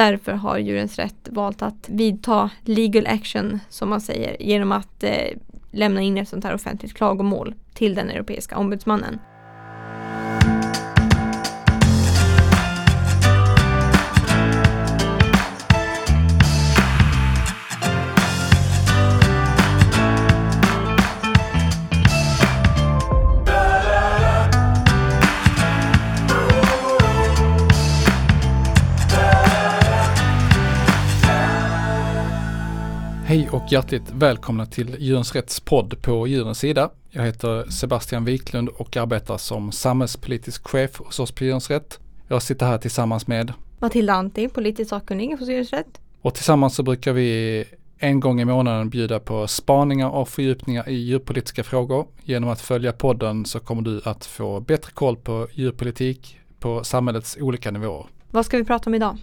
därför har Djurens Rätt valt att vidta legal action som man säger genom att eh, lämna in ett sånt här offentligt klagomål till den europeiska ombudsmannen. Hej och hjärtligt välkomna till Djurens Rätts podd på Djurens Sida. Jag heter Sebastian Wiklund och arbetar som samhällspolitisk chef hos oss på Djurens Rätt. Jag sitter här tillsammans med Matilda Antti, politiskt sakkunnig hos Djurens Rätt. Och tillsammans så brukar vi en gång i månaden bjuda på spaningar och fördjupningar i djurpolitiska frågor. Genom att följa podden så kommer du att få bättre koll på djurpolitik på samhällets olika nivåer. Vad ska vi prata om idag?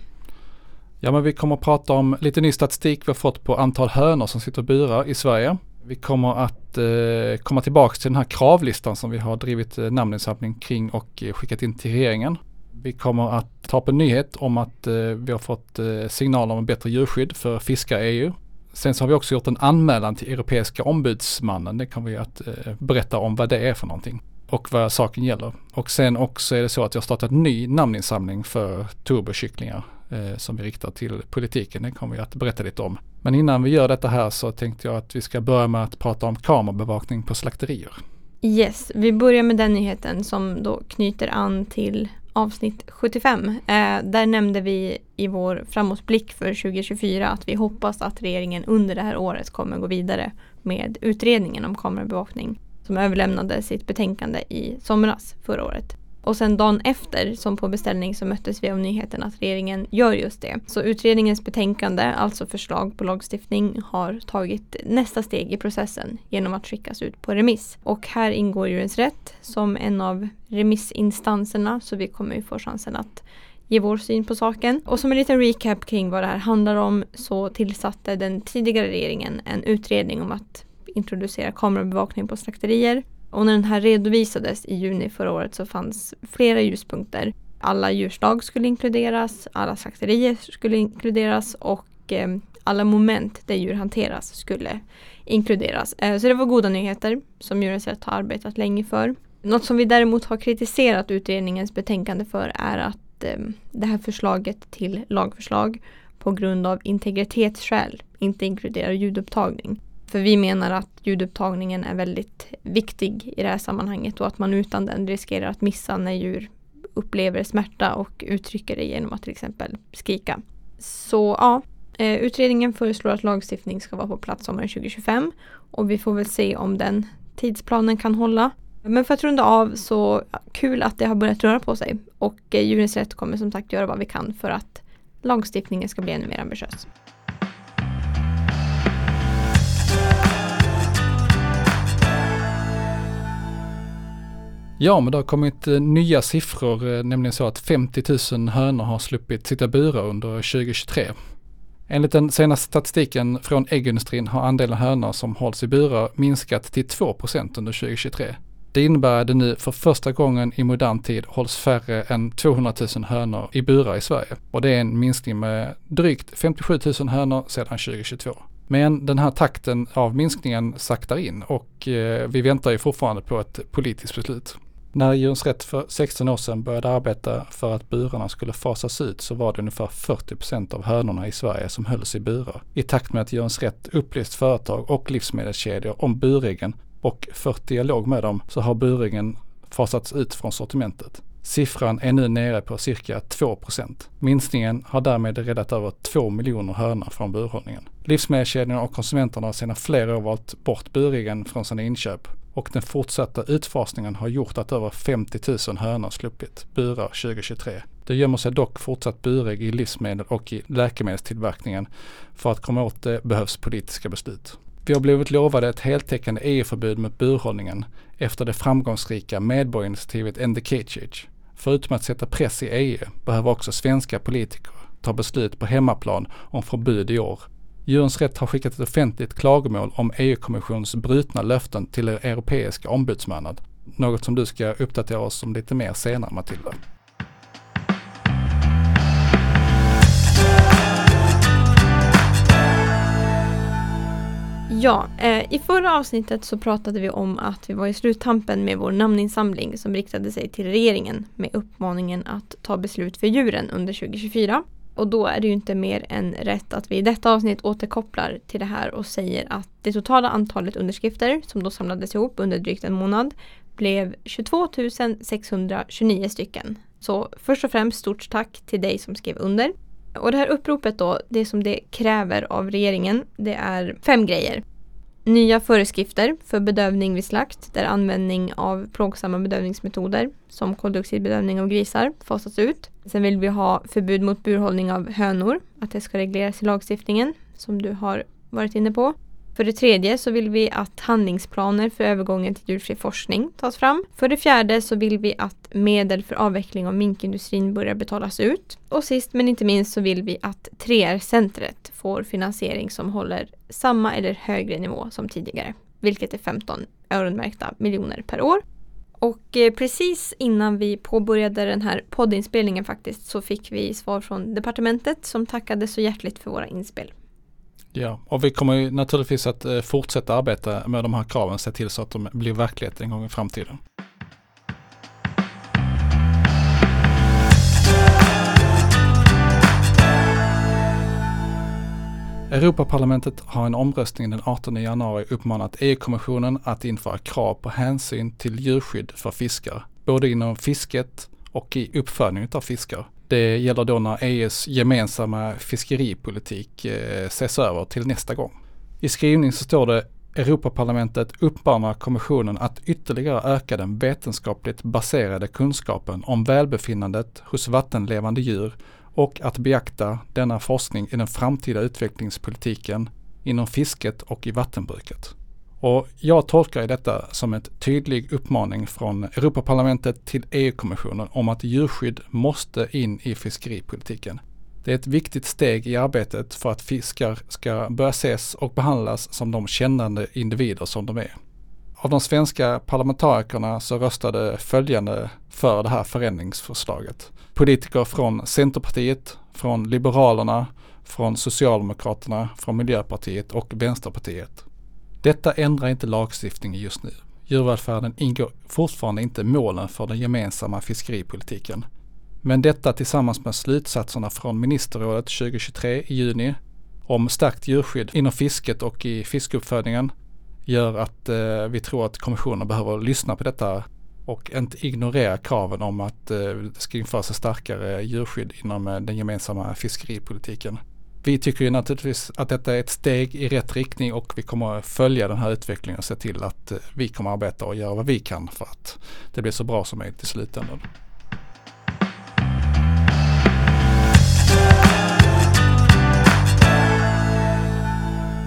Ja men vi kommer att prata om lite ny statistik vi har fått på antal hönor som sitter och burar i Sverige. Vi kommer att eh, komma tillbaka till den här kravlistan som vi har drivit eh, namninsamling kring och eh, skickat in till regeringen. Vi kommer att ta upp en nyhet om att eh, vi har fått eh, signaler om bättre djurskydd för fiskar i EU. Sen så har vi också gjort en anmälan till Europeiska ombudsmannen. Det kan vi att eh, berätta om vad det är för någonting och vad saken gäller. Och sen också är det så att jag startat en ny namninsamling för turbokycklingar eh, som är riktad till politiken. Det kommer vi att berätta lite om. Men innan vi gör detta här så tänkte jag att vi ska börja med att prata om kamerabevakning på slakterier. Yes, vi börjar med den nyheten som då knyter an till avsnitt 75. Eh, där nämnde vi i vår framåtblick för 2024 att vi hoppas att regeringen under det här året kommer gå vidare med utredningen om kamerabevakning som överlämnade sitt betänkande i somras förra året. Och sen dagen efter, som på beställning, så möttes vi av nyheten att regeringen gör just det. Så utredningens betänkande, alltså förslag på lagstiftning, har tagit nästa steg i processen genom att skickas ut på remiss. Och här ingår Djurens Rätt som en av remissinstanserna, så vi kommer ju få chansen att ge vår syn på saken. Och som en liten recap kring vad det här handlar om så tillsatte den tidigare regeringen en utredning om att introducera kamerabevakning på slakterier och när den här redovisades i juni förra året så fanns flera ljuspunkter. Alla djurslag skulle inkluderas, alla slakterier skulle inkluderas och eh, alla moment där djur hanteras skulle inkluderas. Eh, så det var goda nyheter som Djurens Rätt har arbetat länge för. Något som vi däremot har kritiserat utredningens betänkande för är att eh, det här förslaget till lagförslag på grund av integritetsskäl inte inkluderar ljudupptagning. För vi menar att ljudupptagningen är väldigt viktig i det här sammanhanget och att man utan den riskerar att missa när djur upplever smärta och uttrycker det genom att till exempel skrika. Så ja, eh, utredningen föreslår att lagstiftning ska vara på plats sommaren 2025 och vi får väl se om den tidsplanen kan hålla. Men för att runda av så kul att det har börjat röra på sig och eh, Djurens Rätt kommer som sagt göra vad vi kan för att lagstiftningen ska bli ännu mer ambitiös. Ja, men det har kommit eh, nya siffror, eh, nämligen så att 50 000 hönor har sluppit sitta burar under 2023. Enligt den senaste statistiken från äggindustrin har andelen hönor som hålls i burar minskat till 2% under 2023. Det innebär att det nu för första gången i modern tid hålls färre än 200 000 hönor i burar i Sverige. Och det är en minskning med drygt 57 000 hönor sedan 2022. Men den här takten av minskningen saktar in och eh, vi väntar ju fortfarande på ett politiskt beslut. När Djurens Rätt för 16 år sedan började arbeta för att burarna skulle fasas ut så var det ungefär 40 procent av hönorna i Sverige som hölls i burar. I takt med att Djurens Rätt upplyst företag och livsmedelskedjor om buräggen och fört dialog med dem så har buräggen fasats ut från sortimentet. Siffran är nu nere på cirka 2% Minskningen har därmed räddat över 2 miljoner hönor från burhållningen. Livsmedelskedjorna och konsumenterna har sedan flera år valt bort buräggen från sina inköp och den fortsatta utfasningen har gjort att över 50 000 hönor sluppit burar 2023. Det gömmer sig dock fortsatt burägg i livsmedel och i läkemedelstillverkningen. För att komma åt det behövs politiska beslut. Vi har blivit lovade ett heltäckande EU-förbud mot burhållningen efter det framgångsrika medborgarinitiativet End the Cage. Förutom att sätta press i EU behöver också svenska politiker ta beslut på hemmaplan om förbud i år Djurens Rätt har skickat ett offentligt klagomål om EU-kommissionens brutna löften till er europeiska ombudsmannen. Något som du ska uppdatera oss om lite mer senare Matilda. Ja, eh, i förra avsnittet så pratade vi om att vi var i sluttampen med vår namninsamling som riktade sig till regeringen med uppmaningen att ta beslut för djuren under 2024. Och då är det ju inte mer än rätt att vi i detta avsnitt återkopplar till det här och säger att det totala antalet underskrifter som då samlades ihop under drygt en månad blev 22 629 stycken. Så först och främst stort tack till dig som skrev under. Och det här uppropet då, det som det kräver av regeringen, det är fem grejer. Nya föreskrifter för bedövning vid slakt där användning av plågsamma bedövningsmetoder som koldioxidbedövning av grisar fasas ut. Sen vill vi ha förbud mot burhållning av hönor, att det ska regleras i lagstiftningen som du har varit inne på. För det tredje så vill vi att handlingsplaner för övergången till djurfri forskning tas fram. För det fjärde så vill vi att medel för avveckling av minkindustrin börjar betalas ut. Och sist men inte minst så vill vi att 3R-centret får finansiering som håller samma eller högre nivå som tidigare, vilket är 15 öronmärkta miljoner per år. Och eh, precis innan vi påbörjade den här poddinspelningen faktiskt så fick vi svar från departementet som tackade så hjärtligt för våra inspel. Ja, och vi kommer ju naturligtvis att eh, fortsätta arbeta med de här kraven, se till så att de blir verklighet en gång i framtiden. Europaparlamentet har en omröstning den 18 januari uppmanat EU-kommissionen att införa krav på hänsyn till djurskydd för fiskar, både inom fisket och i uppfödningen av fiskar. Det gäller då när EUs gemensamma fiskeripolitik eh, ses över till nästa gång. I skrivningen så står det Europaparlamentet uppmanar kommissionen att ytterligare öka den vetenskapligt baserade kunskapen om välbefinnandet hos vattenlevande djur och att beakta denna forskning i den framtida utvecklingspolitiken inom fisket och i vattenbruket. Och jag tolkar detta som en tydlig uppmaning från Europaparlamentet till EU-kommissionen om att djurskydd måste in i fiskeripolitiken. Det är ett viktigt steg i arbetet för att fiskar ska börja ses och behandlas som de kännande individer som de är. Av de svenska parlamentarikerna så röstade följande för det här förändringsförslaget. Politiker från Centerpartiet, från Liberalerna, från Socialdemokraterna, från Miljöpartiet och Vänsterpartiet. Detta ändrar inte lagstiftningen just nu. Djurvälfärden ingår fortfarande inte i målen för den gemensamma fiskeripolitiken. Men detta tillsammans med slutsatserna från ministerrådet 2023 i juni om stärkt djurskydd inom fisket och i fiskuppfödningen gör att eh, vi tror att kommissionen behöver lyssna på detta och inte ignorera kraven om att eh, det ska införas ett starkare djurskydd inom eh, den gemensamma fiskeripolitiken. Vi tycker ju naturligtvis att detta är ett steg i rätt riktning och vi kommer följa den här utvecklingen och se till att eh, vi kommer arbeta och göra vad vi kan för att det blir så bra som möjligt i slutändan.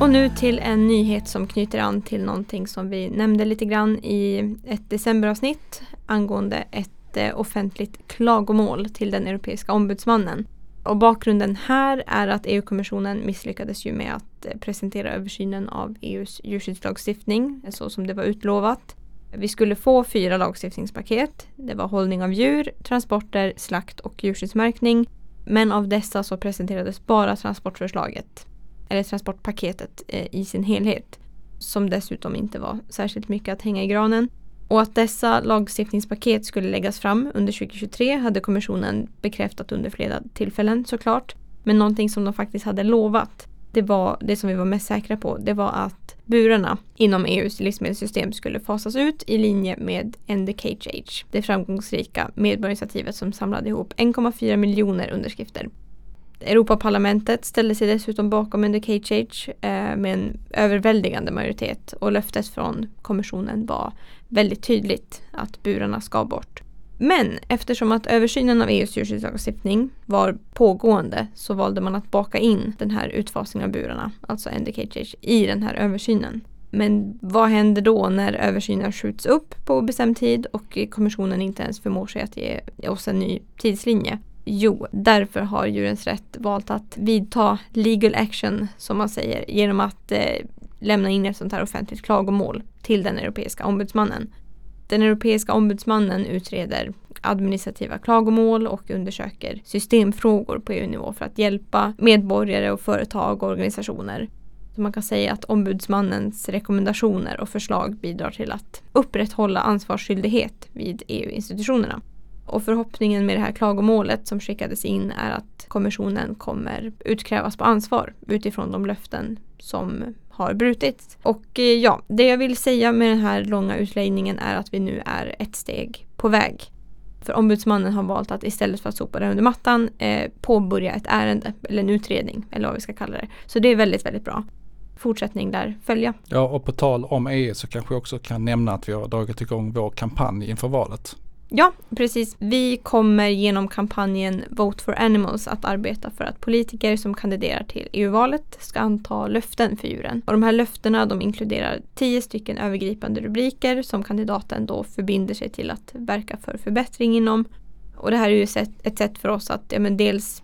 Och nu till en nyhet som knyter an till någonting som vi nämnde lite grann i ett decemberavsnitt angående ett eh, offentligt klagomål till den europeiska ombudsmannen. Och bakgrunden här är att EU-kommissionen misslyckades ju med att eh, presentera översynen av EUs djurskyddslagstiftning eh, så som det var utlovat. Vi skulle få fyra lagstiftningspaket. Det var hållning av djur, transporter, slakt och djurskyddsmärkning. Men av dessa så presenterades bara transportförslaget, eller transportpaketet eh, i sin helhet. Som dessutom inte var särskilt mycket att hänga i granen. Och att dessa lagstiftningspaket skulle läggas fram under 2023 hade kommissionen bekräftat under flera tillfällen såklart. Men någonting som de faktiskt hade lovat, det var det som vi var mest säkra på, det var att burarna inom EUs livsmedelssystem skulle fasas ut i linje med End the Cage Age, det framgångsrika medborgarinitiativet som samlade ihop 1,4 miljoner underskrifter. Europaparlamentet ställde sig dessutom bakom under Cage Age eh, med en överväldigande majoritet och löftet från kommissionen var väldigt tydligt att burarna ska bort. Men eftersom att översynen av EUs djurskyddslagstiftning var pågående så valde man att baka in den här utfasningen av burarna, alltså NDKH, i den här översynen. Men vad händer då när översynen skjuts upp på obestämd tid och kommissionen inte ens förmår sig att ge oss en ny tidslinje? Jo, därför har Djurens Rätt valt att vidta legal action, som man säger, genom att eh, lämna in ett sånt här offentligt klagomål till den europeiska ombudsmannen. Den europeiska ombudsmannen utreder administrativa klagomål och undersöker systemfrågor på EU-nivå för att hjälpa medborgare och företag och organisationer Så Man kan säga att ombudsmannens rekommendationer och förslag bidrar till att upprätthålla ansvarsskyldighet vid EU-institutionerna. Och förhoppningen med det här klagomålet som skickades in är att kommissionen kommer utkrävas på ansvar utifrån de löften som har brutits. Och eh, ja, det jag vill säga med den här långa utläggningen är att vi nu är ett steg på väg. För ombudsmannen har valt att istället för att sopa det under mattan eh, påbörja ett ärende eller en utredning eller vad vi ska kalla det. Så det är väldigt, väldigt bra. Fortsättning där följa. Ja, och på tal om EU så kanske jag också kan nämna att vi har dragit igång vår kampanj inför valet. Ja, precis. Vi kommer genom kampanjen Vote for Animals att arbeta för att politiker som kandiderar till EU-valet ska anta löften för djuren. Och de här löftena de inkluderar tio stycken övergripande rubriker som kandidaten då förbinder sig till att verka för förbättring inom. Och det här är ju ett sätt för oss att ja, men dels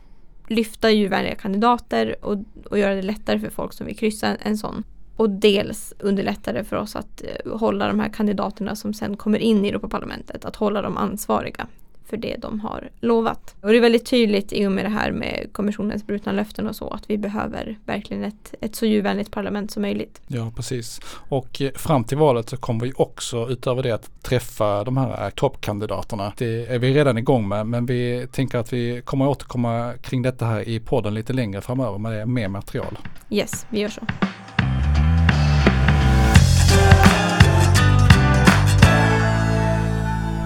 lyfta djurvänliga kandidater och, och göra det lättare för folk som vill kryssa en, en sån och dels underlättar det för oss att eh, hålla de här kandidaterna som sen kommer in i Europaparlamentet, att hålla dem ansvariga för det de har lovat. Och det är väldigt tydligt i och med det här med kommissionens brutna löften och så att vi behöver verkligen ett, ett så djurvänligt parlament som möjligt. Ja precis. Och eh, fram till valet så kommer vi också utöver det att träffa de här eh, toppkandidaterna. Det är vi redan igång med men vi tänker att vi kommer återkomma kring detta här i podden lite längre framöver med mer material. Yes, vi gör så.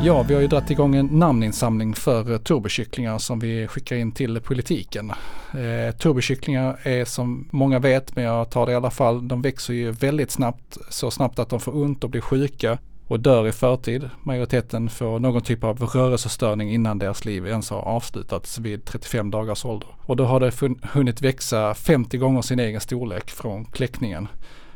Ja, vi har ju dragit igång en namninsamling för eh, turbokycklingar som vi skickar in till politiken. Eh, turbokycklingar är som många vet, men jag tar det i alla fall, de växer ju väldigt snabbt, så snabbt att de får ont och blir sjuka och dör i förtid. Majoriteten får någon typ av rörelsestörning innan deras liv ens har avslutats vid 35 dagars ålder. Och då har det hunnit växa 50 gånger sin egen storlek från kläckningen.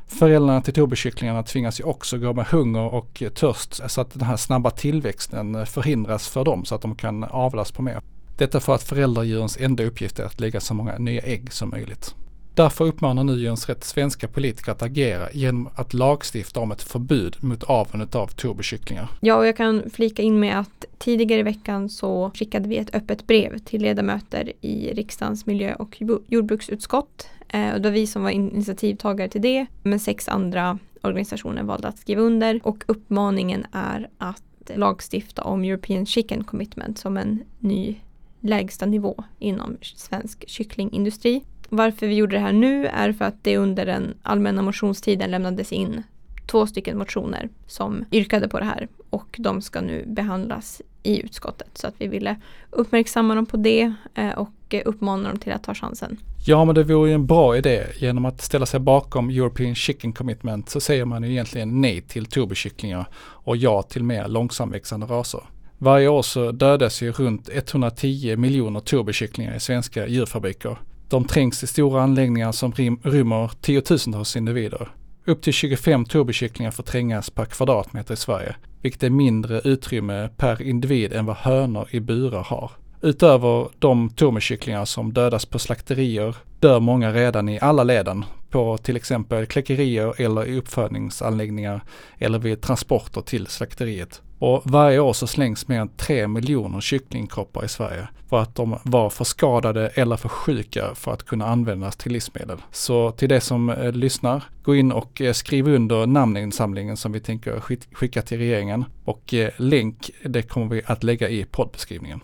Föräldrarna till tobekycklingarna tvingas ju också gå med hunger och törst så att den här snabba tillväxten förhindras för dem så att de kan avlas på mer. Detta för att föräldradjurens enda uppgift är att lägga så många nya ägg som möjligt. Därför uppmanar nu Djurens Rätt svenska politiker att agera genom att lagstifta om ett förbud mot aveln av turbokycklingar. Ja, och jag kan flika in med att tidigare i veckan så skickade vi ett öppet brev till ledamöter i riksdagens miljö och jordbruksutskott Eh, och det var vi som var initiativtagare till det. Men sex andra organisationer valde att skriva under. Och uppmaningen är att lagstifta om European Chicken Commitment som en ny lägsta nivå inom svensk kycklingindustri. Varför vi gjorde det här nu är för att det under den allmänna motionstiden lämnades in två stycken motioner som yrkade på det här och de ska nu behandlas i utskottet. Så att vi ville uppmärksamma dem på det eh, och eh, uppmana dem till att ta chansen. Ja men det vore ju en bra idé. Genom att ställa sig bakom European Chicken Commitment så säger man ju egentligen nej till turbokycklingar och ja till mer långsamväxande raser. Varje år så dödas ju runt 110 miljoner turbokycklingar i svenska djurfabriker. De trängs i stora anläggningar som rymmer tiotusentals individer. Upp till 25 turbokycklingar får trängas per kvadratmeter i Sverige, vilket är mindre utrymme per individ än vad hönor i burar har. Utöver de turbokycklingar som dödas på slakterier dör många redan i alla leden på till exempel kläckerier eller i uppfödningsanläggningar eller vid transporter till slakteriet. Och varje år så slängs mer än 3 miljoner kycklingkroppar i Sverige för att de var för skadade eller för sjuka för att kunna användas till livsmedel. Så till det som eh, lyssnar, gå in och eh, skriv under namninsamlingen som vi tänker skicka till regeringen och eh, länk det kommer vi att lägga i poddbeskrivningen.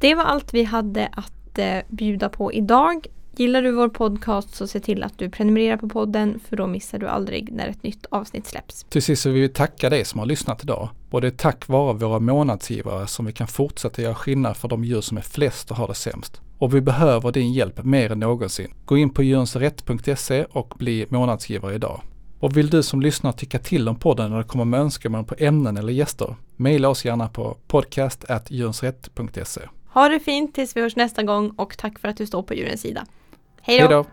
Det var allt vi hade att eh, bjuda på idag. Gillar du vår podcast så se till att du prenumererar på podden för då missar du aldrig när ett nytt avsnitt släpps. Till sist så vill vi tacka dig som har lyssnat idag. Och det är tack vare våra månadsgivare som vi kan fortsätta göra skillnad för de djur som är flest och har det sämst. Och vi behöver din hjälp mer än någonsin. Gå in på djurensrätt.se och bli månadsgivare idag. Och vill du som lyssnar tycka till om podden eller komma med önskemål på ämnen eller gäster? Maila oss gärna på podcast.djurensrätt.se. Ha det fint tills vi hörs nästa gång och tack för att du står på djurens sida. Hej då!